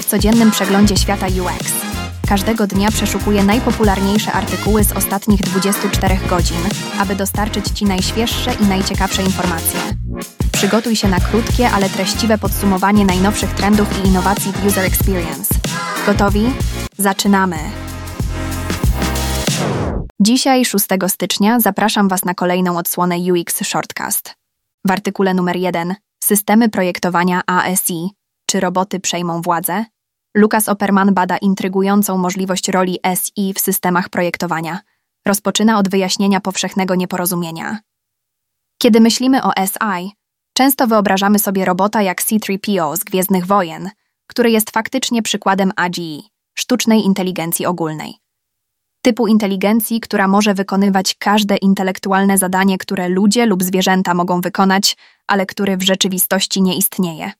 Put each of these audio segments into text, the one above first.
W codziennym przeglądzie świata UX. Każdego dnia przeszukuję najpopularniejsze artykuły z ostatnich 24 godzin, aby dostarczyć Ci najświeższe i najciekawsze informacje. Przygotuj się na krótkie, ale treściwe podsumowanie najnowszych trendów i innowacji w User Experience. Gotowi? Zaczynamy! Dzisiaj, 6 stycznia, zapraszam Was na kolejną odsłonę UX Shortcast. W artykule numer 1 Systemy projektowania ASI czy roboty przejmą władzę? Lukas Opperman bada intrygującą możliwość roli SI w systemach projektowania. Rozpoczyna od wyjaśnienia powszechnego nieporozumienia. Kiedy myślimy o SI, często wyobrażamy sobie robota jak C3PO z Gwiezdnych Wojen, który jest faktycznie przykładem AGI, sztucznej inteligencji ogólnej. Typu inteligencji, która może wykonywać każde intelektualne zadanie, które ludzie lub zwierzęta mogą wykonać, ale który w rzeczywistości nie istnieje.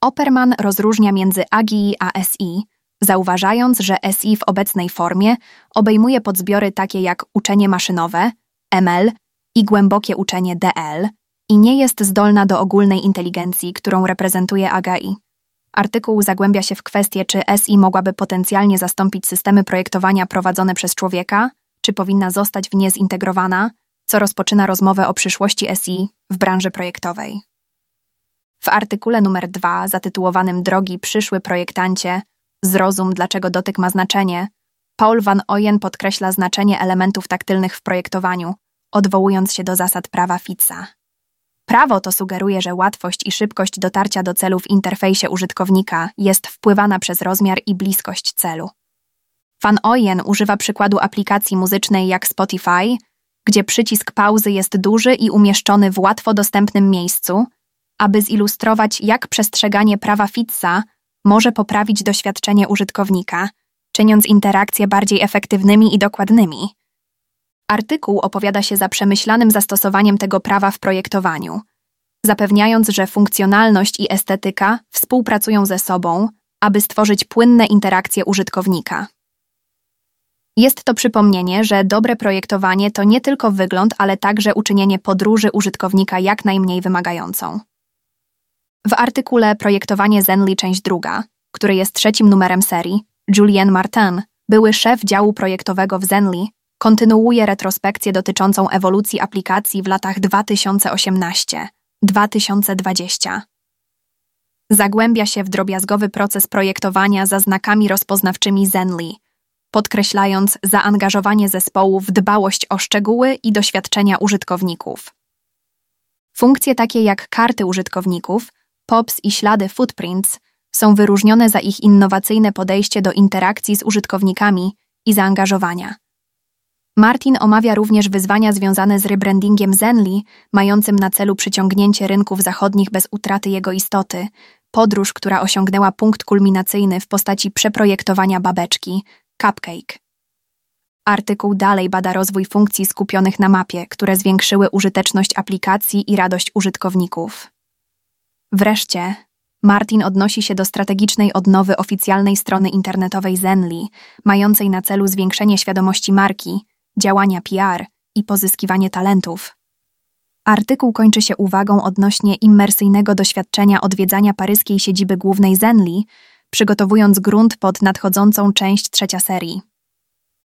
Opperman rozróżnia między AGI a SI, zauważając, że SI w obecnej formie obejmuje podzbiory takie jak uczenie maszynowe, ML i głębokie uczenie DL i nie jest zdolna do ogólnej inteligencji, którą reprezentuje AGI. Artykuł zagłębia się w kwestię, czy SI mogłaby potencjalnie zastąpić systemy projektowania prowadzone przez człowieka, czy powinna zostać w nie zintegrowana, co rozpoczyna rozmowę o przyszłości SI w branży projektowej. W artykule numer 2 zatytułowanym Drogi przyszły projektancie Zrozum, dlaczego dotyk ma znaczenie, Paul van Oyen podkreśla znaczenie elementów taktylnych w projektowaniu, odwołując się do zasad prawa Fitza. Prawo to sugeruje, że łatwość i szybkość dotarcia do celu w interfejsie użytkownika jest wpływana przez rozmiar i bliskość celu. Van Oyen używa przykładu aplikacji muzycznej jak Spotify, gdzie przycisk pauzy jest duży i umieszczony w łatwo dostępnym miejscu, aby zilustrować, jak przestrzeganie prawa Fitza może poprawić doświadczenie użytkownika, czyniąc interakcje bardziej efektywnymi i dokładnymi. Artykuł opowiada się za przemyślanym zastosowaniem tego prawa w projektowaniu, zapewniając, że funkcjonalność i estetyka współpracują ze sobą, aby stworzyć płynne interakcje użytkownika. Jest to przypomnienie, że dobre projektowanie to nie tylko wygląd, ale także uczynienie podróży użytkownika jak najmniej wymagającą. W artykule Projektowanie Zenly część druga, który jest trzecim numerem serii, Julien Martin, były szef działu projektowego w Zenly, kontynuuje retrospekcję dotyczącą ewolucji aplikacji w latach 2018-2020. Zagłębia się w drobiazgowy proces projektowania za znakami rozpoznawczymi Zenly, podkreślając zaangażowanie zespołu w dbałość o szczegóły i doświadczenia użytkowników. Funkcje takie jak karty użytkowników POPs i ślady Footprints są wyróżnione za ich innowacyjne podejście do interakcji z użytkownikami i zaangażowania. Martin omawia również wyzwania związane z rebrandingiem Zenly, mającym na celu przyciągnięcie rynków zachodnich bez utraty jego istoty, podróż, która osiągnęła punkt kulminacyjny w postaci przeprojektowania babeczki, Cupcake. Artykuł dalej bada rozwój funkcji skupionych na mapie, które zwiększyły użyteczność aplikacji i radość użytkowników. Wreszcie, Martin odnosi się do strategicznej odnowy oficjalnej strony internetowej Zenly, mającej na celu zwiększenie świadomości marki, działania PR i pozyskiwanie talentów. Artykuł kończy się uwagą odnośnie immersyjnego doświadczenia odwiedzania paryskiej siedziby głównej Zenly, przygotowując grunt pod nadchodzącą część trzecia serii.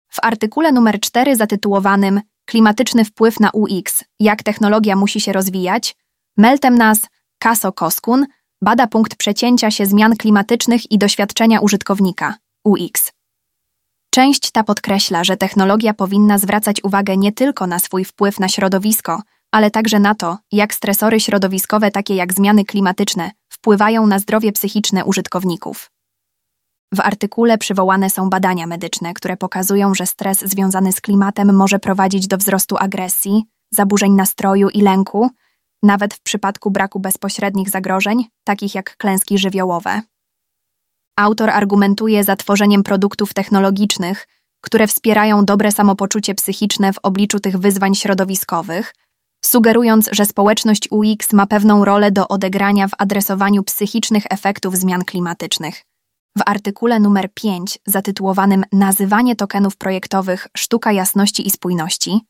W artykule numer 4 zatytułowanym Klimatyczny wpływ na UX jak technologia musi się rozwijać, Meltem nas Kaso Koskun bada punkt przecięcia się zmian klimatycznych i doświadczenia użytkownika UX. Część ta podkreśla, że technologia powinna zwracać uwagę nie tylko na swój wpływ na środowisko, ale także na to, jak stresory środowiskowe takie jak zmiany klimatyczne wpływają na zdrowie psychiczne użytkowników. W artykule przywołane są badania medyczne, które pokazują, że stres związany z klimatem może prowadzić do wzrostu agresji, zaburzeń nastroju i lęku, nawet w przypadku braku bezpośrednich zagrożeń, takich jak klęski żywiołowe. Autor argumentuje za tworzeniem produktów technologicznych, które wspierają dobre samopoczucie psychiczne w obliczu tych wyzwań środowiskowych, sugerując, że społeczność UX ma pewną rolę do odegrania w adresowaniu psychicznych efektów zmian klimatycznych. W artykule numer 5 zatytułowanym Nazywanie tokenów projektowych Sztuka jasności i spójności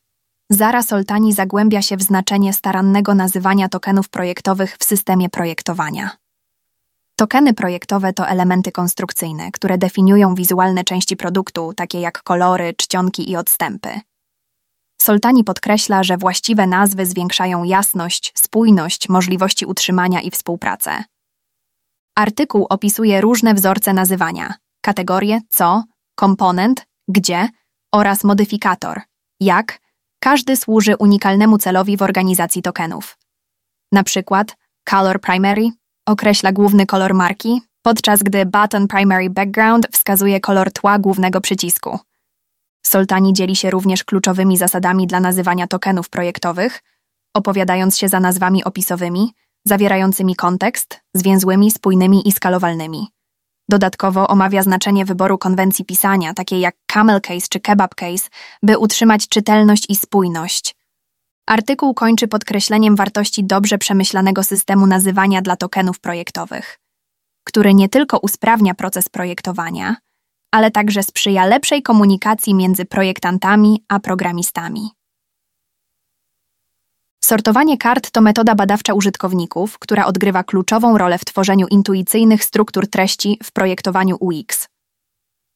Zara Soltani zagłębia się w znaczenie starannego nazywania tokenów projektowych w systemie projektowania. Tokeny projektowe to elementy konstrukcyjne, które definiują wizualne części produktu, takie jak kolory, czcionki i odstępy. Soltani podkreśla, że właściwe nazwy zwiększają jasność, spójność, możliwości utrzymania i współpracę. Artykuł opisuje różne wzorce nazywania: kategorie, co, komponent, gdzie oraz modyfikator, jak, każdy służy unikalnemu celowi w organizacji tokenów. Na przykład color primary określa główny kolor marki, podczas gdy button primary background wskazuje kolor tła głównego przycisku. Soltani dzieli się również kluczowymi zasadami dla nazywania tokenów projektowych, opowiadając się za nazwami opisowymi, zawierającymi kontekst, zwięzłymi, spójnymi i skalowalnymi. Dodatkowo omawia znaczenie wyboru konwencji pisania, takiej jak camel case czy kebab case, by utrzymać czytelność i spójność. Artykuł kończy podkreśleniem wartości dobrze przemyślanego systemu nazywania dla tokenów projektowych, który nie tylko usprawnia proces projektowania, ale także sprzyja lepszej komunikacji między projektantami a programistami. Sortowanie kart to metoda badawcza użytkowników, która odgrywa kluczową rolę w tworzeniu intuicyjnych struktur treści w projektowaniu UX.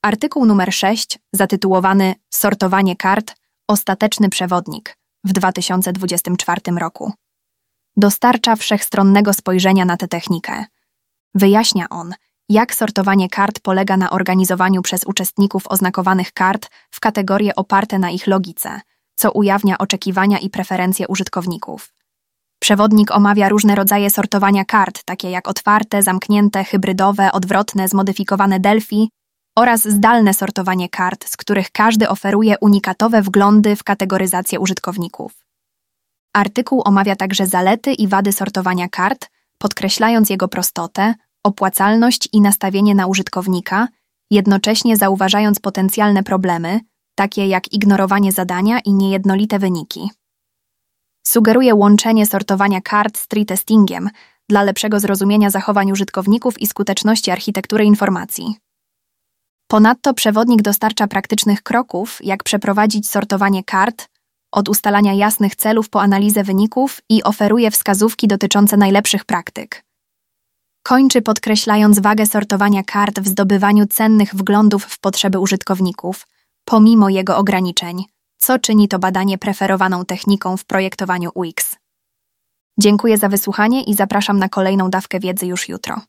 Artykuł numer 6, zatytułowany Sortowanie kart ostateczny przewodnik w 2024 roku. Dostarcza wszechstronnego spojrzenia na tę technikę. Wyjaśnia on, jak sortowanie kart polega na organizowaniu przez uczestników oznakowanych kart w kategorie oparte na ich logice, co ujawnia oczekiwania i preferencje użytkowników. Przewodnik omawia różne rodzaje sortowania kart, takie jak otwarte, zamknięte, hybrydowe, odwrotne, zmodyfikowane Delphi oraz zdalne sortowanie kart, z których każdy oferuje unikatowe wglądy w kategoryzację użytkowników. Artykuł omawia także zalety i wady sortowania kart, podkreślając jego prostotę, opłacalność i nastawienie na użytkownika, jednocześnie zauważając potencjalne problemy, takie jak ignorowanie zadania i niejednolite wyniki. Sugeruje łączenie sortowania kart z tree-testingiem dla lepszego zrozumienia zachowań użytkowników i skuteczności architektury informacji. Ponadto przewodnik dostarcza praktycznych kroków, jak przeprowadzić sortowanie kart, od ustalania jasnych celów po analizę wyników i oferuje wskazówki dotyczące najlepszych praktyk. Kończy podkreślając wagę sortowania kart w zdobywaniu cennych wglądów w potrzeby użytkowników, pomimo jego ograniczeń, co czyni to badanie preferowaną techniką w projektowaniu UX. Dziękuję za wysłuchanie i zapraszam na kolejną dawkę wiedzy już jutro.